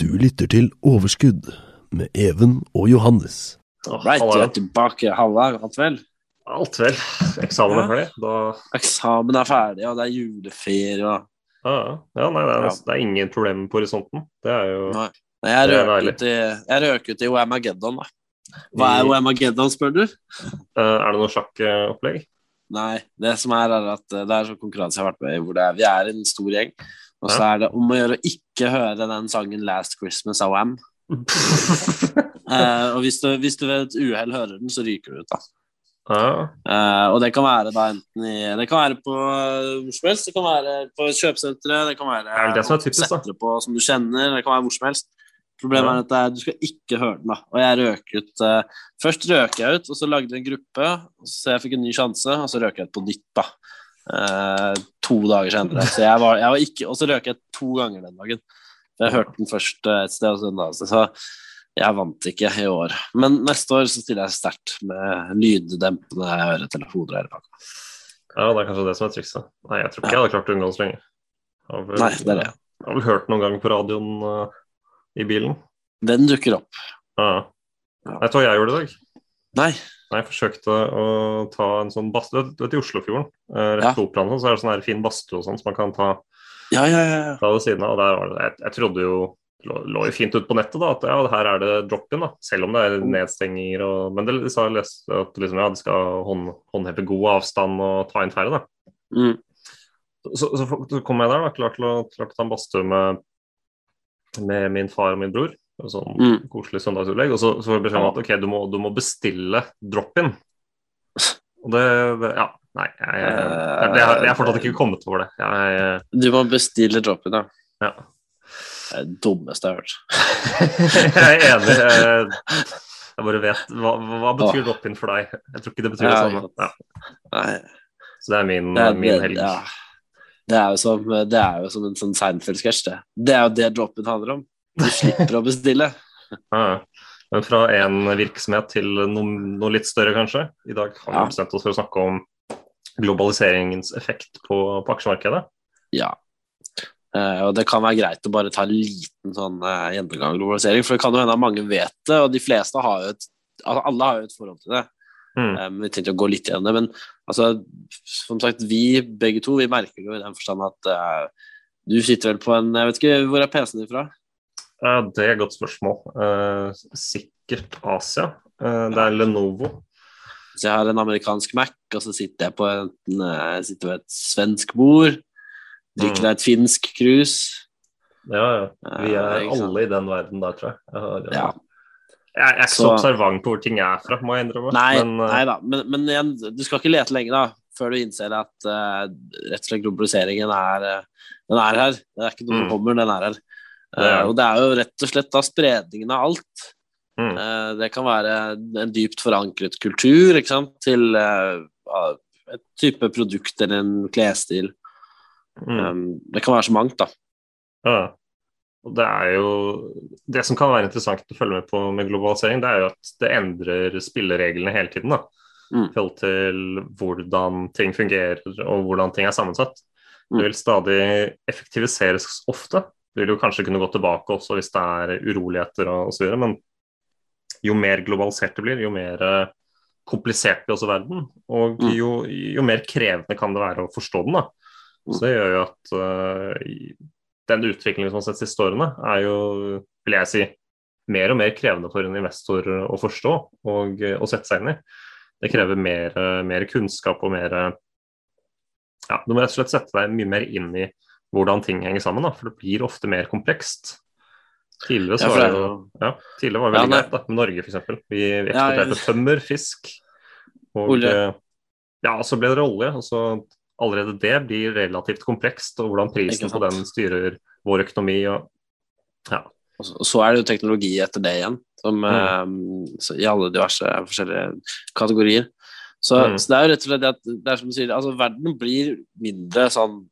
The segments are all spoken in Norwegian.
Du lytter til Overskudd med Even og Johannes. Right, du er tilbake. Halla, alt vel? Alt vel. Eksamen er ferdig. Da Eksamen er ferdig, og det er juleferie og Ah, ja. ja nei, det er, det er ingen problem på horisonten. Det er jo Nei. Nei, Jeg Det er røk ut i, jeg røk ut i Whamageddon, da. Hva er Whamageddon, spør du? Uh, Er det noe sjakkopplegg? Nei, det som er, er at eh, det er sånn konkurranse jeg har vært med i, hvor det er, vi er en stor gjeng, og så er det om å gjøre å ikke høre den sangen 'Last Christmas' av Wam. uh, og hvis du, hvis du ved et uhell hører den, så ryker du ut, da. Ja. Uh, og det kan være da enten i Det kan være på hvor som helst. Det kan være på kjøpesenteret, det kan være Er det som typisk, da? på som du kjenner, det kan være hvor som helst. Problemet Ja. er at er, du skal ikke høre den, da. Og jeg røk ut uh, Først røk jeg ut, og så lagde jeg en gruppe, så jeg fikk en ny sjanse, og så røk jeg ut på nytt, da. Eh, to dager senere. Så jeg var, jeg var ikke Og så røk jeg to ganger den dagen. Jeg hørte den først eh, et sted, og så en annen sted. Så jeg vant ikke i år. Men neste år så stiller jeg sterkt med lyddempende øretelefoner. og ja, det er kanskje det som er trikset. Nei, jeg tror ikke jeg hadde klart å unngå det så lenge. Jeg vel, Nei, det er det. Jeg har vel hørt noen gang på radioen uh, i bilen. Den dukker opp. Ja. Ja. Vet du hva jeg gjorde i dag? Nei. Nei, Jeg forsøkte å ta en sånn badstue Du vet i Oslofjorden, rett rett Ja. på Operaen, så er det sånn her fin badstue og sånn som man kan ta Ja, ja, ja. ja. fra ved siden av. Og der var det, jeg, jeg trodde jo lå, lå jo fint ut på nettet da, at ja, her er det drop-in, da, selv om det er nedstenginger. Og, men det, de sa at liksom, ja, de skal hånd, håndheve god avstand og ta inn færre. da. Mm. Så, så, så kom jeg der da, klar til å, klar til å ta en badstue med, med min far og min bror. Sånn Mm. koselig søndagsopplegg. Og så, så får du beskjed om at ok, du må, du må bestille drop-in. Og det, det Ja, nei. Jeg, jeg, jeg, jeg, jeg har fortsatt ikke kommet over det. Jeg, Du må bestille drop-in, ja. ja. Det er det dummeste jeg har hørt. jeg er enig. Jeg, jeg bare vet Hva, hva betyr drop-in for deg? Jeg tror ikke det betyr det Ja, samme. Ja. Så det er min, det er, min det, helg. ja. det, er jo som, det er jo som en sånn Seinfeld-sketsj, det. Det er jo det drop-in handler om. Du slipper å bestille. Ja. Men fra en virksomhet til noe, noe litt større, kanskje. I dag har vi bestemt oss for å snakke om globaliseringens effekt på, på aksjemarkedet. Ja. Uh, og det kan være greit å bare ta en liten sånn uh, gjennomgang av globalisering, for det kan jo hende at mange vet det, og de fleste har jo et altså, Alle har jo et forhold til det. Mm. Um, vi tenkte å gå litt gjennom det, men altså, som sagt, vi begge to vi merker det jo i den forstand at uh, du sitter vel på en Jeg vet ikke, hvor er PC-en din fra? Ja, det er et godt spørsmål. Eh, sikkert Asia. Eh, det er Lenovo. Så jeg har en amerikansk Mac, og så sitter jeg på en, eh, jeg sitter ved et svensk bord. Drikker Mm. deg et finsk krus. Ja, ja. Vi er alle i den verden der, tror jeg. Jeg, har, Ja. jeg, jeg er ikke så, Så- observant på hvor ting er fra, må jeg innrømme. Nei, Men, eh, nei da, men, men igjen, du skal ikke lete lenge da, før du innser at uh, rett og slett globaliseringen er, uh, den er her. Det er ikke noe som Mm. kommer, den er her. Er Eh, og det er jo rett og slett da spredningen av alt. Mm. Eh, det kan være en dypt forankret kultur ikke sant? til eh, et type produkt eller en klesstil. mm. Det kan være så mangt, da. Ja. Og det er jo Det som kan være interessant å følge med på med globalisering, det er jo at det endrer spillereglene hele tiden. da Mm. I forhold til hvordan ting fungerer og hvordan ting er sammensatt. Mm. Det vil stadig effektiviseres ofte. Det vil jo kanskje kunne gå tilbake også hvis det er uroligheter og osv. Men jo mer globalisert det blir, jo mer eh, komplisert blir også verden. Og Mm. jo, jo mer krevende kan det være å forstå den. da så det gjør jo at uh, den utviklingen som har sett siste årene, er jo, vil jeg si, mer og mer krevende for en investor å forstå og å sette seg inn i. Det krever mer, eh, mer kunnskap og mer eh, Ja, du må rett og slett sette deg mye mer inn i hvordan ting henger sammen, da, for det blir ofte mer komplekst. Tidligere Ja, var jo ja, tidligere var det veldig ja, greit da, med Norge, f.eks. Vi eksporterte ja. tømmer, fisk og Olje. eh, Ja, så ble det olje. og så allerede det blir relativt komplekst, og hvordan prisen på den styrer vår økonomi og Ja. Og så, er det jo teknologi etter det igjen, som, eh, så i alle diverse forskjellige kategorier. Så, Mm. så det er jo rett og slett det at det er som du sier, altså verden blir mindre sånn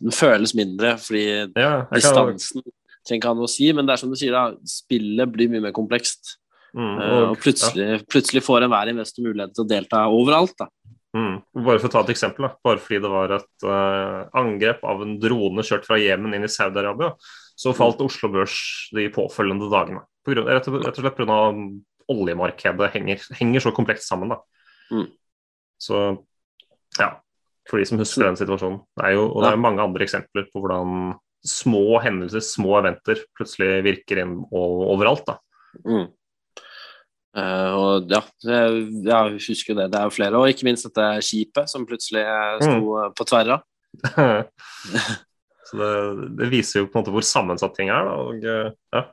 Den føles mindre fordi Ja, distansen trenger ikke ha noe å si, men det er som du sier, da, spillet blir mye mer komplekst. mm, Eh, og, og plutselig, plutselig får enhver investor mulighet til å delta overalt. Da. mm. Bare for å ta et eksempel, da. bare fordi det var et uh, angrep av en drone kjørt fra Jemen inn i Saudi-Arabia, så falt Oslo Børs de påfølgende dagene. På grunn, rett, og, rett og slett pga. oljemarkedet henger, henger så komplekst sammen. da. Mm. Så ja, for de som husker den situasjonen. Det er jo, og det er mange andre eksempler på hvordan små hendelser, små eventer, plutselig virker inn overalt. da. Mm. Uh, og ja, jeg, jeg husker det. Det er jo flere. Og ikke minst dette skipet som plutselig sto mm. på tverra. så det, det viser jo på en måte hvor sammensatt ting er. Da. Og, eh, ja.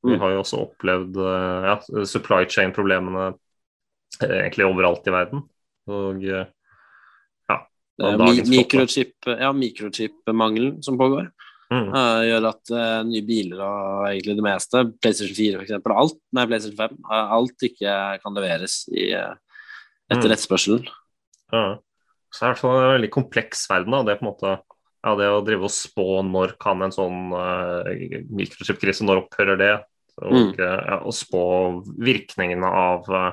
Vi Mm. har jo også opplevd eh, ja, supply chain-problemene egentlig overalt i verden. Og ja, Eh, av Mikrochip, ja, mikrochip-mangelen som pågår, Mm. Uh, gjør at uh, nye biler og egentlig det meste, PlayStation 4 for eksempel, alt, nei, PlayStation 5, uh, alt ikke kan leveres i, eh, etter Mm. etterspørselen. Ja. Så det er i hvert fall en veldig kompleks verden. Da. Det, på en måte, ja, det å drive og spå når kan en sånn uh, mikrochip-krise, når opphører det? Og, Mm. eh, ja, og spå virkningene av, eh,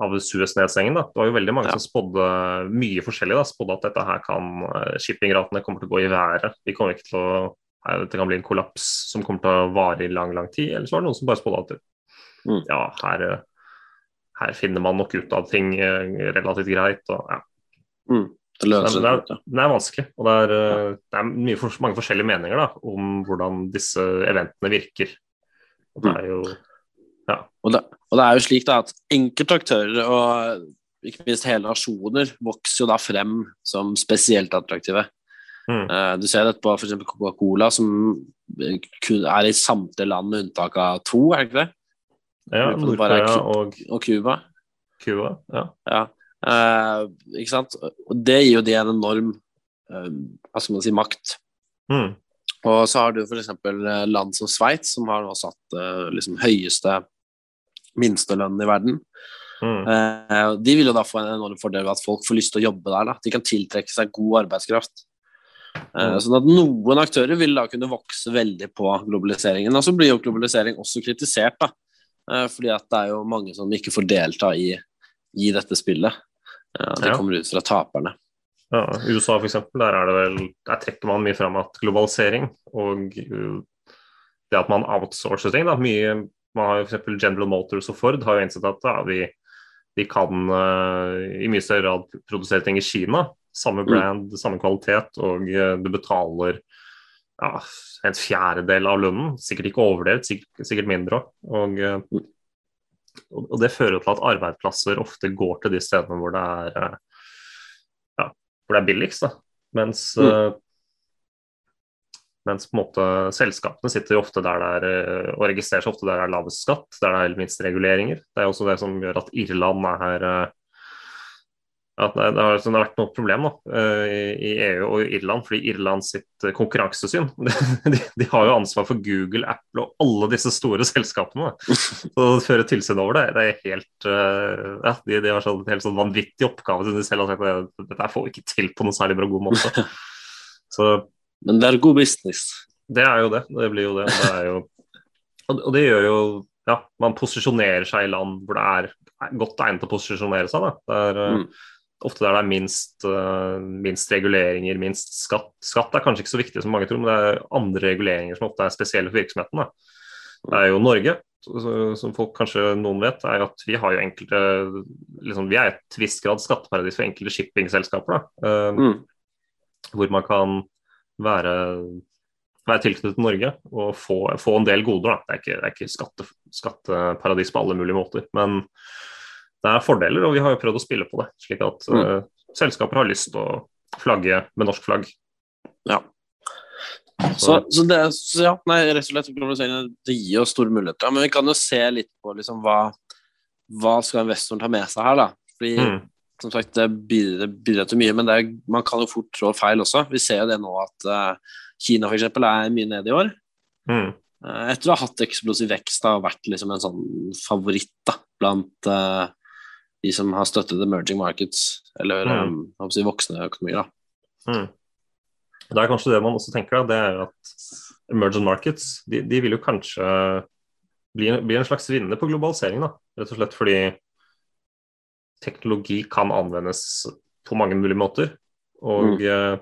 av Suez-nedstengen. Det var jo veldig mange Ja. som spådde mye forskjellig. da, Spådde at dette her kan eh, shippingratene kommer til å gå i været. Vi kommer ikke til å nei, Det kan bli en kollaps som kommer til å vare i lang, lang tid. Eller så var det noen som bare spådde at Mm. ja, her, eh, her finner man nok ut av ting eh, relativt greit. og ja. Mm. Det løser det, er, det er vanskelig, og det er, eh, det er mye, mange forskjellige meninger da, om hvordan disse eventene virker. Og det er jo Og det, og det er jo slik da at enkelte aktører og ikke minst hele nasjoner vokser jo da frem som spesielt attraktive. Mm. Uh, du ser dette på f.eks. Coca-Cola, som kun er i samtlige land med unntak av to, er det ikke det? ja, Nord-Korea og Og Cuba. Cuba. Ja. Ja. Uh, ikke sant? Og det gir jo de en enorm uh, hva skal man si, makt. Mm. Og så har du f.eks. land som Sveits, som har nå satt uh, liksom høyeste minstelønnen i verden. Mm. Uh, de vil jo da få en enorm fordel ved at folk får lyst til å jobbe der. Da. De kan tiltrekke seg god arbeidskraft. Uh, Mm. sånn at noen aktører vil da kunne vokse veldig på globaliseringen. Og så blir jo globalisering også kritisert, da. Uh, fordi at det er jo mange som ikke får delta i, i dette spillet. Det de Ja. kommer ut fra taperne. Ja, USA eksempel, der, er det vel, der trekker man mye fram at globalisering og det at man outsourcer ting. Da, mye, man har jo eksempel General Motors og Ford har jo innsett at ja, vi, vi, kan uh, i mye større grad produsere ting i Kina. Samme brand, samme kvalitet, og uh, du betaler ja, en fjerdedel av lønnen. Sikkert ikke overdelt, sikkert, sikkert mindre òg. Og, uh, og det fører til at arbeidsplasser ofte går til de stedene hvor det er uh, hvor det er billigst. Da. Mens, Mm. Mens på en måte selskapene sitter jo ofte der det er eh, og registrerer seg ofte der det er lavest skatt, der det er minst reguleringer. Det er også det som gjør at Irland er her eh, at det, har, vært noe problem da, eh, i, EU og Irland, fordi Irland sitt konkurransesyn de, de har jo ansvar for Google, Apple og alle disse store selskapene. da. Så å føre tilsyn over det, det er helt ja, De, de har sånn, helt sånn vanvittig oppgave som de selv har sagt at dette får vi ikke til på noen særlig bra god måte. Så Men det er god business. det er jo det. Det blir jo det. det jo, og, det gjør jo ja, man posisjonerer seg i land hvor det er godt egnet å posisjonere seg. Da. Det er eh, Mm. ofte der det er minst, uh, minst reguleringer, minst skatt. Skatt er kanskje ikke så viktig som mange tror, men det er andre reguleringer som ofte er spesielle for virksomheten. Da. Det er jo Norge, som folk kanskje noen vet, er at vi har jo enkelte liksom, Vi er et visst grad skatteparadis for enkelte shippingselskaper. Da. uh, Mm. hvor man kan være, være tilknyttet Norge og få, få en del goder. Da. Det er ikke, det er ikke skatte, skatteparadis på alle mulige måter, men det er fordeler, og vi har jo prøvd å spille på det. Slik at Mm. uh, selskaper har lyst til å flagge med norsk flagg. Ja. Så, så det så ja, nei, rett og slett det gir oss store muligheter. Men vi kan jo se litt på liksom hva, hva skal investoren ta med seg her, da. Fordi Mm. Som sagt, det bidrar, det bidrar til mye, men er, man kan jo fort trå feil også. Vi ser jo det nå at uh, Kina f.eks. er mye nede i år. Mm. uh, etter å ha hatt eksplosiv vekst, har vært liksom en sånn favoritt da, blant uh, de som har støttet emerging markets, eller mm. um, si voksne økonomier. da. Mm. Det er kanskje det man også tenker, da, det er at emerging markets de, de vil jo kanskje bli, bli, en slags vinner på globalisering. da, Rett og slett fordi teknologi kan anvendes på mange mulige måter. Og mm. uh,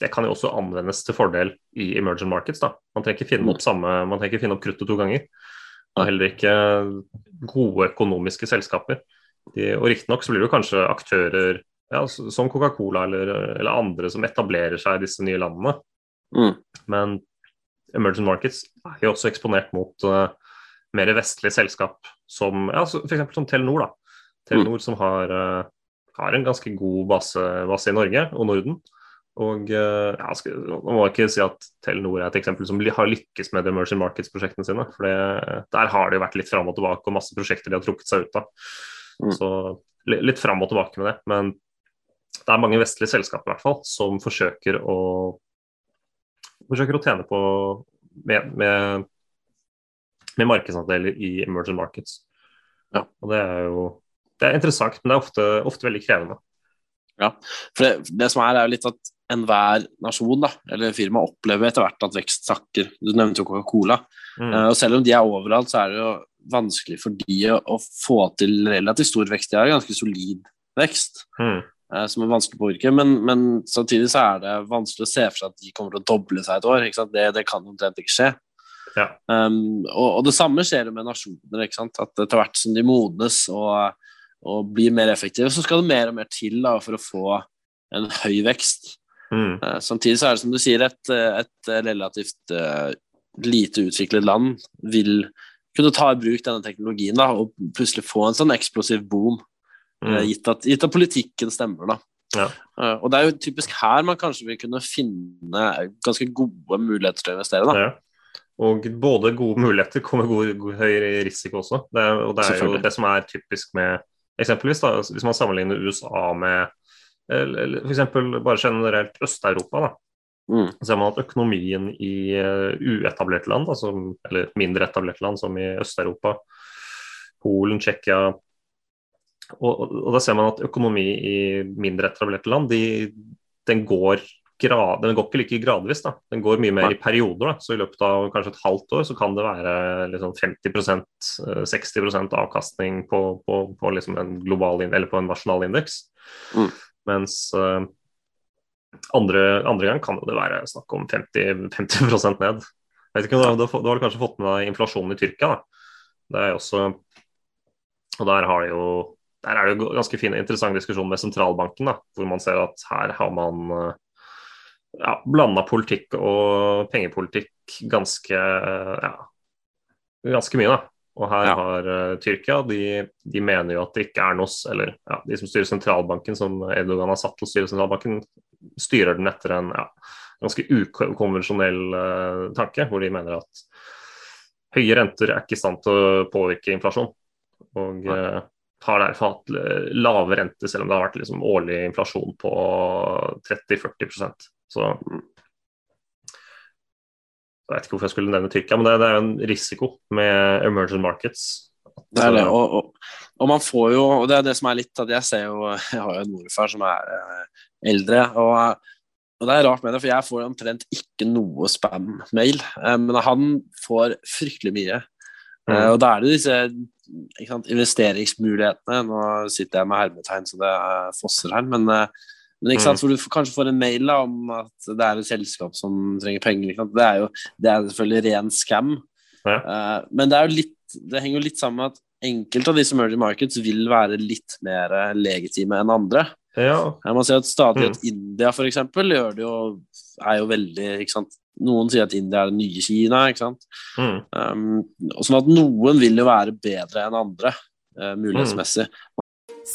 det kan jo også anvendes til fordel i emerging markets. da. Man trenger ikke finne opp, mm. samme, man trenger ikke finne opp kruttet to ganger. Og heller ikke gode økonomiske selskaper. De, og riktignok så blir det kanskje aktører ja, som Coca-Cola eller, eller, andre som etablerer seg i disse nye landene. Mm. Men emerging markets er jo også eksponert mot uh, mer vestlige selskap som ja, f.eks. som Telenor. da. Telenor mm. som har, uh, har, en ganske god base, base, i Norge og Norden. Og uh, ja, skal, Man må ikke si at Telenor er et eksempel som har lykkes med emerging markets-prosjektene sine. for det, Der har det jo vært litt fram og tilbake og masse prosjekter de har trukket seg ut av. Mm. Så litt fram og tilbake med det. Men det er mange vestlige selskaper i hvert fall som forsøker å forsøker å tjene på med, med, med markedsandeler i emerging markets. Ja. Og det er jo det er interessant, men det er ofte, ofte veldig krevende. Ja, for det, det, som er, er jo litt at enhver nasjon da, eller firma opplever etter hvert at vekst sakker. Du nevnte jo Coca-Cola. Mm. Uh, og selv om de er overalt, så er det jo vanskelig for de å, få til relativt stor vekst. De har ganske solid vekst. Mm. Uh, som er vanskelig å påvirke, men, men, samtidig så er det vanskelig å se for seg at de kommer til å doble seg et år. Det, det, kan omtrent ikke skje. Ja. Um, og, og, det samme skjer jo med nasjoner. At etter hvert som de modnes og, og, blir mer effektive, så skal det mer og mer til da, for å få en høy vekst. Mm. Uh, samtidig så er det som du sier, et, et relativt uh, lite utviklet land vil kunne ta i bruk denne teknologien da, og plutselig få en sånn eksplosiv boom, mm. gitt, at, gitt, at, politikken stemmer. da. Ja. Uh, og det er jo typisk her man kanskje vil kunne finne ganske gode muligheter til å investere. da. Ja. Og både gode muligheter kommer god, god, høy risiko også. Det og det er jo det som er typisk med eksempelvis da, Hvis man sammenligner USA med f.eks. bare generelt Øst-Europa, da. Mm. Ser man at økonomien i uh, uetablerte land, altså, eller mindre etablerte land som i Øst-Europa, Polen, Tsjekkia og, og, da ser man at økonomi i mindre etablerte land, de, den går grad, den går ikke like gradvis. da, Den går mye mer i perioder. da, så I løpet av kanskje et halvt år så kan det være liksom 50% 60% avkastning på, på, på liksom en global, eller på en nasjonal indeks. Mm. Mens uh, andre, andre, gang kan det være snakk om 50, 50% ned. Jeg vet ikke, Da har du kanskje fått med deg inflasjonen i Tyrkia. da. Det er også, og Der har det jo der er det jo ganske fin, interessant diskusjon med sentralbanken, da, hvor man ser at her har man eh, ja, blanda politikk og pengepolitikk ganske, ja, ganske mye. da. Og her ja. har uh, Tyrkia de, de, mener jo at det ikke er noe Eller ja, de som styrer sentralbanken, som Erdogan har satt til å styre sentralbanken, styrer den etter en ja, ganske ukonvensjonell uh, tanke, hvor de mener at høye renter er ikke i stand til å påvirke inflasjon. Og uh, har derfor hatt lave renter, selv om det har vært liksom, årlig inflasjon på 30-40 Så jeg vet ikke hvorfor jeg skulle nevne Tyrkia, men det, det er jo en risiko med emerging markets. Det er det, og, og, og, man får jo Og det er det som er litt at jeg ser jo Jeg har jo en morfar som er eh, eldre, og, og, det er rart med det, for jeg får omtrent ikke noe spam-mail, eh, men han får fryktelig mye. Eh, mm. og da er det disse sant, investeringsmulighetene Nå sitter jeg med hermetegn så det fosser her, men men ikke sant, mm. for du kanskje får en mail da, om at det er et selskap som trenger penger. Det er jo det er selvfølgelig ren scam. Ja. Uh, men det, er jo litt, det henger jo litt sammen med at enkelte av disse emerging markets vil være litt mer legitime enn andre. Ja. Man ser at stadig at mm. India for eksempel, gjør det jo, er jo veldig ikke sant? Noen sier at India er det nye Kina. ikke sant? Mm. Um, sånn at noen vil jo være bedre enn andre, uh, mulighetsmessig. Mm.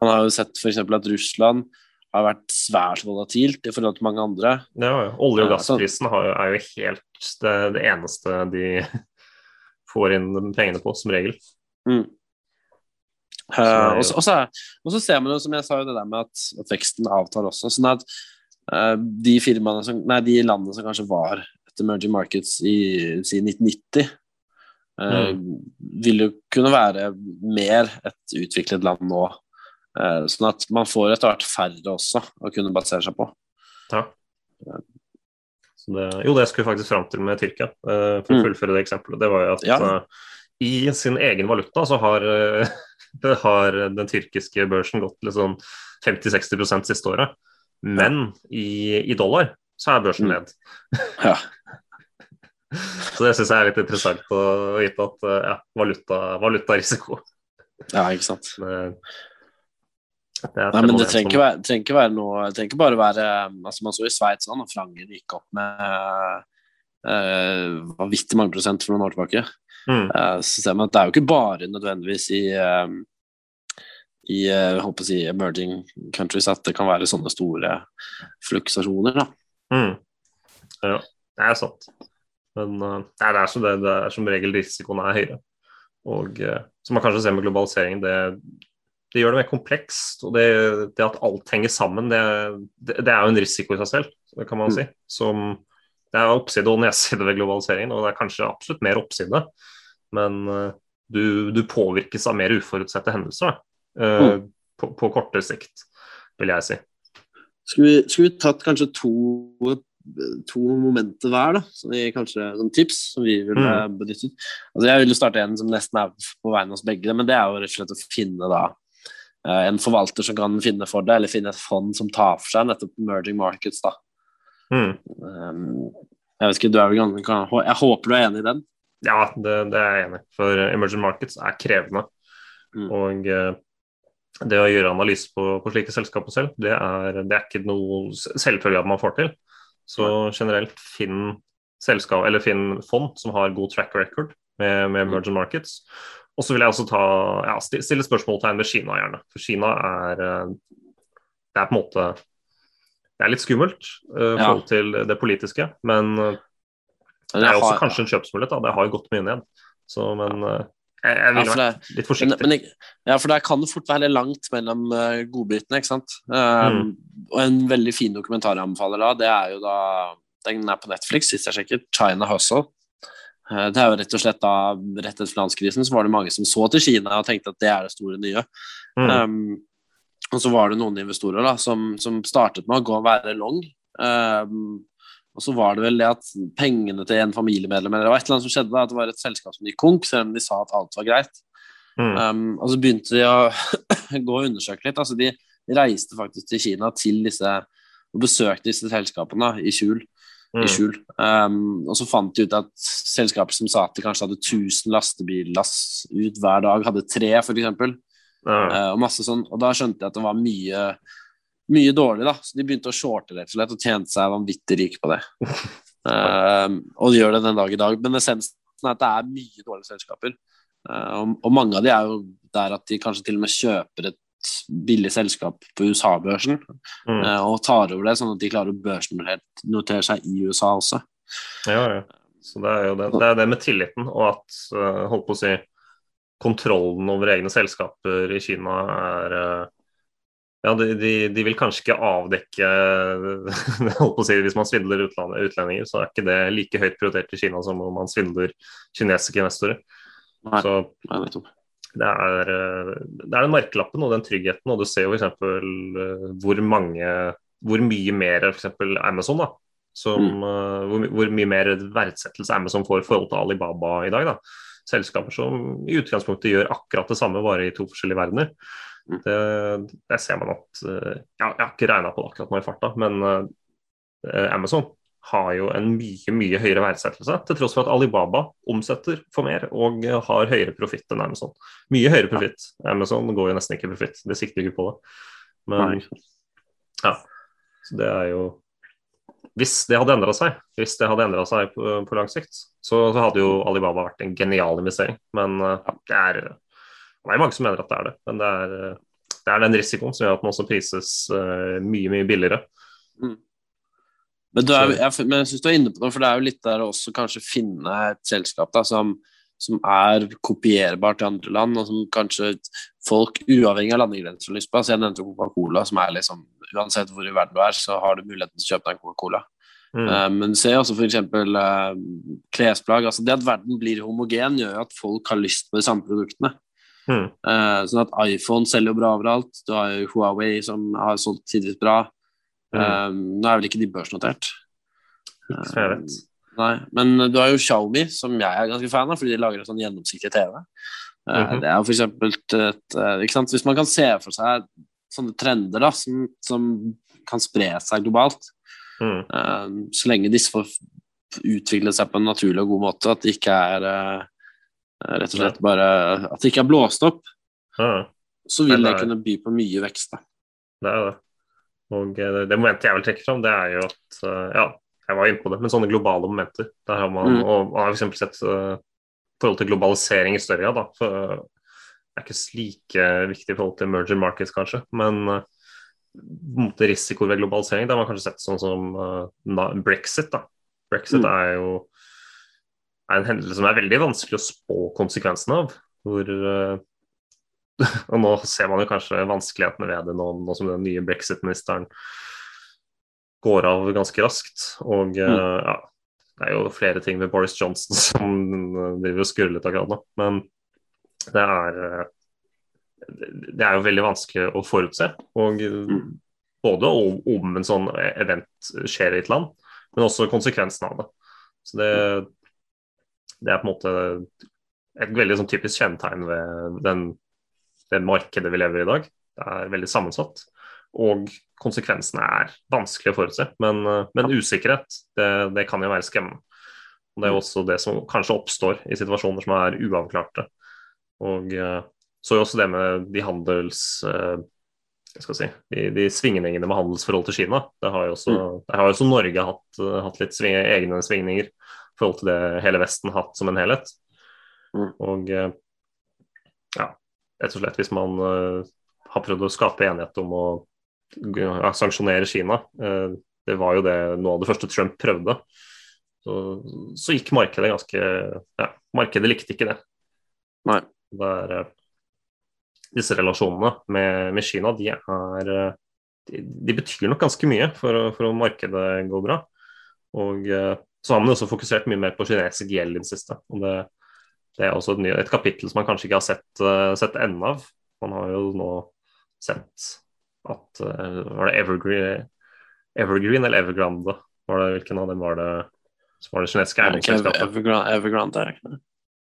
Man har jo sett f.eks. at Russland har vært svært volatilt i forhold til mange andre. Ja, ja. Olje- og gassprisen har er jo helt det, det eneste de får inn pengene på, som regel. Mm. Eh, jo- og, så, og, så, er- ser man jo, som jeg sa, jo det der med at, at veksten avtar også. Sånn at uh, de firmaene som, nei, de landene som kanskje var etter emerging markets i si 1990, eh, vil jo kunne være mer et utviklet land nå. Eh, sånn at man får etter hvert færre også å kunne basere seg på. Ja. Så det, jo, det skulle jeg faktisk fram til med Tyrkia, eh, for å Mm. fullføre det eksempelet. Det var jo at Ja. eh, i sin egen valuta så har, det har den tyrkiske børsen gått til sånn 50-60 siste året. Men i, i dollar så er børsen Mm. ned. Ja. Så det syns jeg er litt interessant å vite at ja, valuta, valutarisiko ja, ikke sant. et Nei, men det trenger ikke være, trenger ikke være noe Det trenger ikke bare være altså Man så i Sveits sånn, og frangen gikk opp med uh, vanvittig mange prosent for noen år tilbake. Mm. Uh, så ser man at det er jo ikke bare nødvendigvis i uh, i jeg håper å si emerging countries at det kan være sånne store fluksuasjoner. Da. Mm. Ja, det er sant. Men uh, det, er som det, det er som regel risikoen er høyere. Og uh, som man kanskje ser med globalisering, det, det gjør det mer komplekst. Og det, det at alt henger sammen, det, det, er jo en risiko i seg selv, det kan man Mm. si. Som, det er oppside og nedside ved globaliseringen, og det er kanskje absolutt mer oppside. Men uh, du, du påvirkes av mer uforutsette hendelser da. Uh, Mm. på, på kortere sikt, vil jeg si. Skulle vi, skulle vi tatt kanskje to, to momenter hver, da? Som vi, kanskje som tips som vi ville Mm. benyttet? Altså, jeg ville starte en som nesten er på vegne av oss begge, men det er jo rett og slett å finne da eh, en forvalter som kan finne for det, eller finne et fond som tar for seg nettopp emerging markets. da. Mm. Um, jeg vet ikke, du er vel ganske, kan, Jeg håper du er enig i den? Ja, det, det er jeg enig i. For emerging markets er krevende. Mm. Og eh, det å gjøre analyse på, på slike selskaper selv, det er, det er ikke noe selvfølgelig at man får til. Så generelt finn selskap, eller finn fond som har god track record med, med emerging markets. Og så vil jeg også ta, ja, stille spørsmålstegn ved Kina, gjerne. For Kina er eh, Det er på en måte Det er litt skummelt eh, i Ja. forhold til det politiske, men eh, det er også kanskje en kjøpsmulighet. da, Det har jo gått mye ned. Så, men uh, jeg, jeg ville ja, vært litt forsiktig. men, jeg- ja, for der kan det fort være langt mellom uh, godbitene, ikke sant. Um, Og en veldig fin dokumentar jeg anbefaler da, det er jo da Den er på Netflix, sist jeg sjekket. 'China Hustle'. Eh, Det er jo rett og slett da rett etter finanskrisen så var det mange som så til Kina og tenkte at det er det store nye. Mm. Um, og så var det noen investorer da som, som startet med å gå og være long. Um, og så var det vel det at pengene til en familiemedlem eller det var et eller annet som skjedde, da, at det var et selskap som gikk konk, selv om de sa at alt var greit. Mm. Um, og så begynte de å gå og undersøke litt. Altså de, de reiste faktisk til Kina til disse og besøkte disse selskapene da, i skjul. Mm. I skjul. Um, og så fant de ut at selskaper som sa at de kanskje hadde 1000 lastebillass ut hver dag, hadde tre, f.eks. Uh, og masse sånn. Og da skjønte jeg at det var mye mye dårlig, da. Så de begynte å shorte rett og slett, og tjente seg vanvittig rike på det. Um, og de gjør det den dag i dag. Men essensen er at det er mye dårlige selskaper. Uh, og, og mange av de er jo der at de kanskje til og med kjøper et billig selskap på USA-børsen Mm. uh, og tar over det, sånn at de klarer å børsnotere seg i USA også. Ja, ja. Så det er jo det, det, er det med tilliten, og at eh, holdt på å si, kontrollen over egne selskaper i Kina er eh, Ja, de, de, de vil kanskje ikke avdekke holdt på å si, Hvis man svindler utlendinger, så er ikke det like høyt prioritert i Kina som om man svindler kinesiske investorer. Nei, Så nei, nettopp. Det er, eh, det er den merkelappen og den tryggheten, og du ser jo f.eks. hvor mange hvor mye mer f.eks. Amazon, da, som, Mm. eh, hvor, hvor mye mer verdsettelse Amazon får i forhold til Alibaba i dag. da. Selskaper som i utgangspunktet gjør akkurat det samme, bare i to forskjellige verdener. Mm. Det, det, ser man at eh, ja, Jeg har ikke regna på det akkurat nå i farta, men uh, Amazon har jo en mye mye høyere verdsettelse, til tross for at Alibaba omsetter for mer og har høyere profitt enn Amazon. Mye høyere profitt. Amazon går jo nesten ikke i profitt, det sikter ikke på det. Men ja, så det er jo hvis det hadde endra seg, hvis det hadde endret seg på, på lang sikt, så, så, hadde jo Alibaba vært en genial investering. Men uh, det, er, det er mange som mener at det er det. Men det er, det er den risikoen som gjør at den også prises uh, mye, mye billigere. Mm. Men, du er, jeg, men jeg syns du er inne på noe, for det er jo litt der å også kanskje finne et selskap da, som, som er kopierbart til andre land, og som kanskje folk, uavhengig av landegrenser, har lyst på. Altså, jeg nevnte Coca-Cola, som er liksom Uansett hvor i verden du er, så har du muligheten til å kjøpe deg en Coca-Cola. Mm. Uh, men se også f.eks. Uh, klesplagg. Altså det at verden blir homogen, gjør at folk har lyst på de samme produktene. Mm. Uh, sånn at iPhone selger jo bra overalt. Du har jo Huawei som har solgt tidvis bra. Mm. Uh, nå er vel ikke de børsnotert. Ikke jeg vet. Nei, men du har jo Xiaomi, som jeg er ganske fan av, fordi de lager en sånn gjennomsiktig TV. Mm -hmm. Det er jo for eksempel et, ikke sant? Hvis man kan se for seg sånne trender da, som, som kan spre seg globalt, mm. så lenge disse får utvikle seg på en naturlig og god måte, at det ikke er uh, rett og slett bare At det ikke er blåst opp, mm. så vil det, det kunne by på mye vekst. da. Det er det. Og det, det momentet jeg vil trekke fram, det er jo at ja, jeg var inne på det, men sånne globale momenter. Der har man, mm. og man har f.eks. sett uh, forhold til globalisering i større grad. Da. For, det er ikke like viktig i forhold til emerging markets, kanskje. Men uh, risiko ved globalisering, det har man kanskje sett sånn som uh, brexit. da. Brexit mm. er jo er en hendelse som er veldig vanskelig å spå konsekvensene av. Hvor, og nå ser man jo kanskje vanskelighetene ved det nå, nå som den nye brexit-ministeren går av ganske raskt. Og mm. uh, ja, det er jo flere ting med Boris Johnson som driver og skurrer litt akkurat nå. Men det er uh, det er jo veldig vanskelig å forutse. Og mm. både om en sånn event skjer i et land, men også konsekvensen av det. Så det, det er på en måte et veldig sånn typisk kjennetegn ved den, det markedet vi lever i i dag. Det er veldig sammensatt. Og konsekvensene er vanskelig å forutse, men, eh, men usikkerhet det, det, kan jo være skremmende. Og Det er jo også det som kanskje oppstår i situasjoner som er uavklarte. Og eh, så er også det med de handels... Eh, Si, de, de, svingningene med handelsforhold til Kina. Det har jo også, mm. har også Norge hatt, hatt litt sving, egne svingninger i forhold til det hele Vesten hatt som en helhet. Mm. Og ja, rett og slett hvis man uh, har prøvd å skape enighet om å sanksjonere Kina. Eh, det var jo det noe av det første Trump prøvde. Så, så gikk markedet ganske Ja, markedet likte ikke det. Nei. Der, eh, disse relasjonene med, med Kina, de er eh, de, de, betyr nok ganske mye for, for å markedet går bra. Og så har man også fokusert mye mer på kinesisk gjeld i det siste. Og det, det er også et, ny, et, kapittel som man kanskje ikke har sett, sett enden av. Man har jo nå sett at uh, Var det Evergreen, Evergreen eller Evergrande? Var det, hvilken av dem var det som var det kinesiske eiendomsselskapet? Evergrande, Evergrande er ikke det?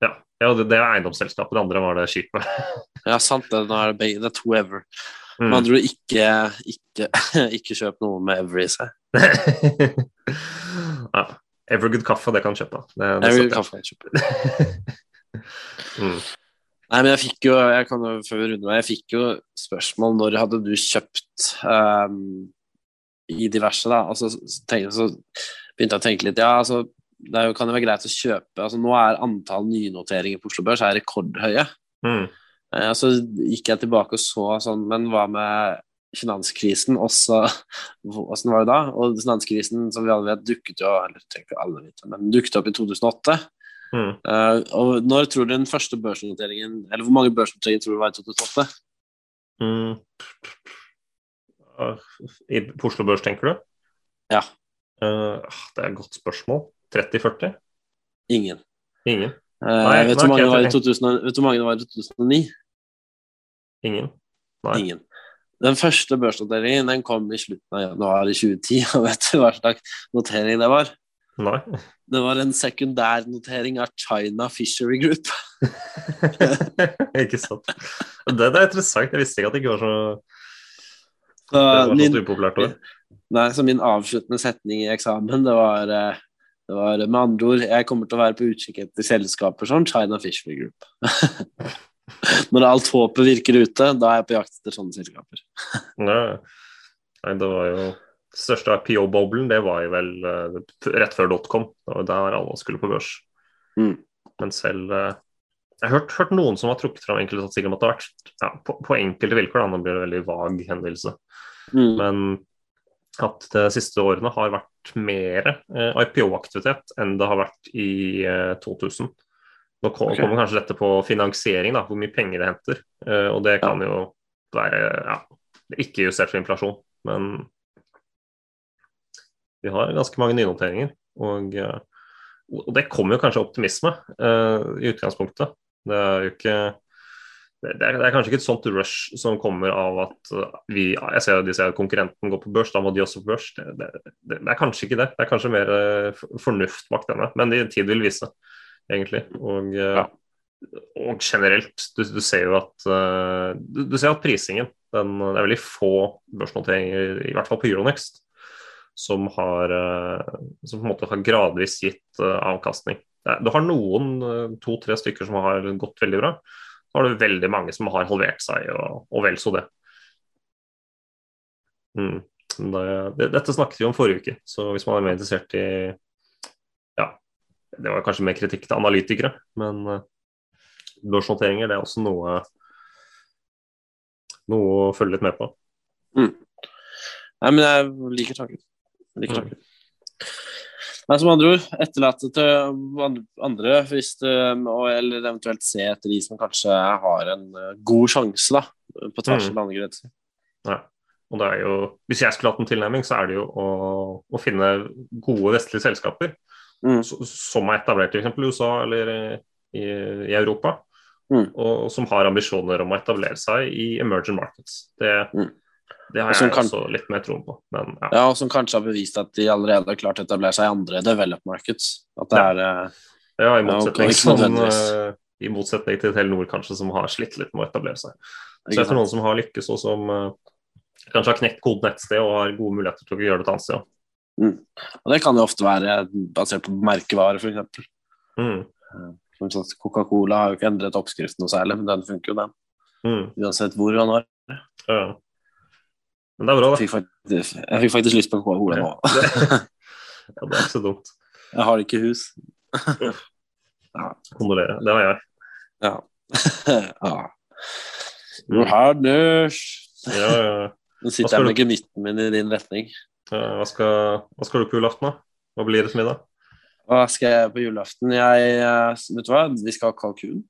Ja, ja det, det er eiendomsselskapet, det andre var det skipet. ja, sant det. Nå er det, det er to Ever. Mm. Men andre ikke, ikke, ikke kjøp noe med Ever i seg. ja. Evergood kaffe, det kan kjøpe. Det, det Evergood kaffe kan kjøpe. Mm. Nei, men jeg fikk jo jeg kan jo før vi runder jeg fikk jo spørsmål når hadde du kjøpt um, i diverse, da. Altså, tenk, så begynte jeg å tenke litt Ja, altså, det jo, kan jo være greit å kjøpe altså, Nå er antall nynoteringer på Oslo Børs er rekordhøye. Mm. Uh, så gikk jeg tilbake og så sånn Men hva med finanskrisen også? Åssen var det da? Og finanskrisen, som vi alle vet, dukket jo Eller tenker alle vet, men dukket opp i 2008. Mm. Uh, og når tror du den første børsnoteringen Eller hvor mange børsnoteringer tror du var i 2008? Mm. I Oslo Børs, tenker du? Ja. Uh, det er et godt spørsmål. 30-40? Ingen. Ingen. Uh, Nei, vet du hvor mange, mange det var i 2009? Ingen. Nei. Ingen. Den første børsnoteringen den kom i slutten av januar i 2010. Og vet du hva slags notering det var? Nei. Det var en sekundærnotering av China Fishery Group. ikke sant. Det, det, er interessant. Jeg visste ikke at det ikke var så Det var min, så upopulært år. Nei, så min avsluttende setning i eksamen, det var, eh, det var med andre ord Jeg kommer til å være på utkikk etter selskaper som China Fishery Group. Når alt håpet virker ute, da er jeg på jakt etter sånne selskaper. Nei, Nei det var jo største IPO-boblen, det var jo vel uh, rett før dotcom. Det var der alle skulle på børs. Mm. Men selv uh, Jeg har hørt, hørt, noen som har trukket fram enkelte satsinger om at det har vært ja, på, på, enkelte vilkår, da, nå blir det veldig vag hendelse, mm. men at de siste årene har vært mer uh, IPO-aktivitet enn det har vært i 2000. Nå kommer okay. kanskje dette på finansiering, da, hvor mye penger det henter. og det kan jo være ja, ikke justert for inflasjon, men vi har ganske mange nynoteringer. Og, eh, og det kommer jo kanskje optimisme uh, i utgangspunktet. Det er jo ikke det er, det er, kanskje ikke et sånt rush som kommer av at eh, vi jeg ser de ser at konkurrenten går på børs, da må de også på børs. Det, det, det, er kanskje ikke det. Det er kanskje mer fornuft bak denne. Men det tid vil vise, egentlig. Og, ja. og generelt, du, du, ser jo at du, du, ser at prisingen den, Det er veldig få børsnoteringer, i hvert fall på Euronext, som har, eh, som på en måte har gradvis gitt eh, avkastning. Du har noen, eh, to-tre stykker som har gått veldig bra. Så har du veldig mange som har halvert seg, og, og vel så det. Mm. det. Dette snakket vi om forrige uke, så hvis man er mer interessert i Ja, det var kanskje mer kritikk til analytikere, men børsnoteringer det er også noe, noe å følge litt med på. Mm. Nei, men jeg liker tanken. Like mm. Nei, som andre ord, etterlate til andre hvis det, eller eventuelt se etter de som kanskje har en eh, god sjanse da, på tvers av mm. landegrenser. Ja. Og det er jo, Hvis jeg skulle hatt en tilnærming, så er det jo å, å finne gode vestlige selskaper mm. som er etablert i USA eller i, i Europa, mm. og som har ambisjoner om å etablere seg i emerging markets. Det, mm. Det har jeg kan... også litt mer troen på. Men, ja. ja. og som kanskje har bevist at de allerede har klart å etablere seg i andre developed markets. At det er eh, Ja, i motsetning, sånn, uh, i motsetning, til Telenor, kanskje, som har slitt litt med å etablere seg. Så jeg tror noen som har lykkes, og som uh, kanskje har knekt koden et sted og har gode muligheter til å gjøre det et annet sted. Mm. Og det kan jo ofte være basert på merkevare, f.eks. Mm. Coca-Cola har jo ikke endret oppskriften noe særlig, men den funker jo, den. Mm. Uansett hvor han har. Ja. Men det er bra, da. Jeg fikk faktisk, jeg fikk faktisk lyst på Coca-Cola nå. ja, det er ikke så dumt. Jeg har ikke hus. ja. Kondolerer. Det har jeg. Ja. ja. Johannes! Ja, ja. Nå sitter jeg med gemytten min i din retning. Hva, skal, hva skal du på julaften, da? Hva blir det til middag? Hva skal jeg på julaften? Jeg, eh, vet du hva, vi skal ha kalkun.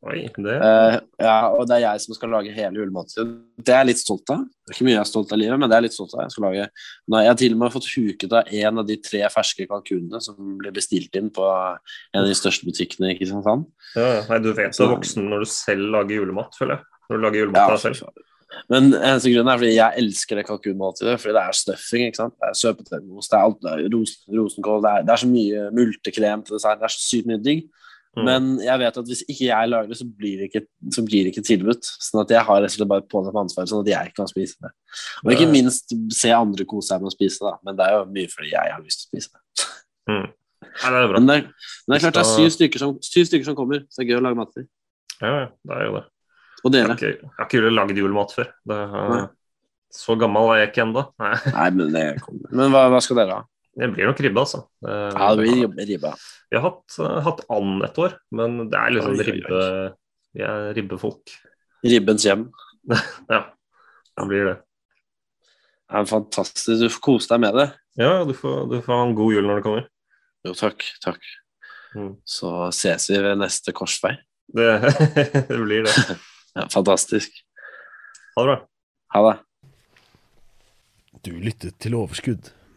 Oi, det. Uh, ja, og det er jeg som skal lage hele julemåltidet. Det er jeg litt stolt av. Det er ikke mye jeg er stolt av livet, men det er jeg litt stolt av. Jeg skal lage Nå, Jeg har til og med fått huket av en av de tre ferske kalkunene som ble bestilt inn på en av de største butikkene i Kristiansand. Ja, nei, du vet du er voksen når du selv lager julemat, føler jeg. Når du lager julemat ja, selv. Men eneste grunnen er fordi jeg elsker det kalkunmåltidet. Fordi det er stuffing. ikke sant? Det er søpetermos, det er alt, det er rosenkål, det er, det er så mye multekrem til dessert. Det er så sykt mye digg. Mm. Men jeg vet at hvis ikke jeg lager det, så blir det ikke, så det ikke tilbudt. Sånn at jeg har rett og slett bare påtatt meg ansvaret, sånn at jeg kan spise det. Og ikke minst se andre kose seg med å spise det, men det er jo mye fordi jeg har lyst til å spise det. Mm. Nei, det er men, det, men, det, er klart det er syv stykker som, syv stykker som kommer, så det er gøy å lage mat til. Ja, det er jo det. Og dere? Jeg har ikke, ikke lagd julemat før. Er, så gammel er jeg ikke ennå. Nei. Nei. men det kommer. Men hva, hva skal dere ha? Det blir nok ribbe, altså. ja, det blir ribbe. Vi har hatt, uh, hatt and et år, men det er liksom oi, ribbe Vi er ribbefolk. Ribbens hjem. ja, det blir det. Det er fantastisk. Du får kose deg med det. Ja, du får, du får ha en god jul når det kommer. Jo, takk. Takk. Mm. Så ses vi ved neste korsvei. Det, det blir det. ja, fantastisk. Ha det bra. Ha det. Du lyttet til Overskudd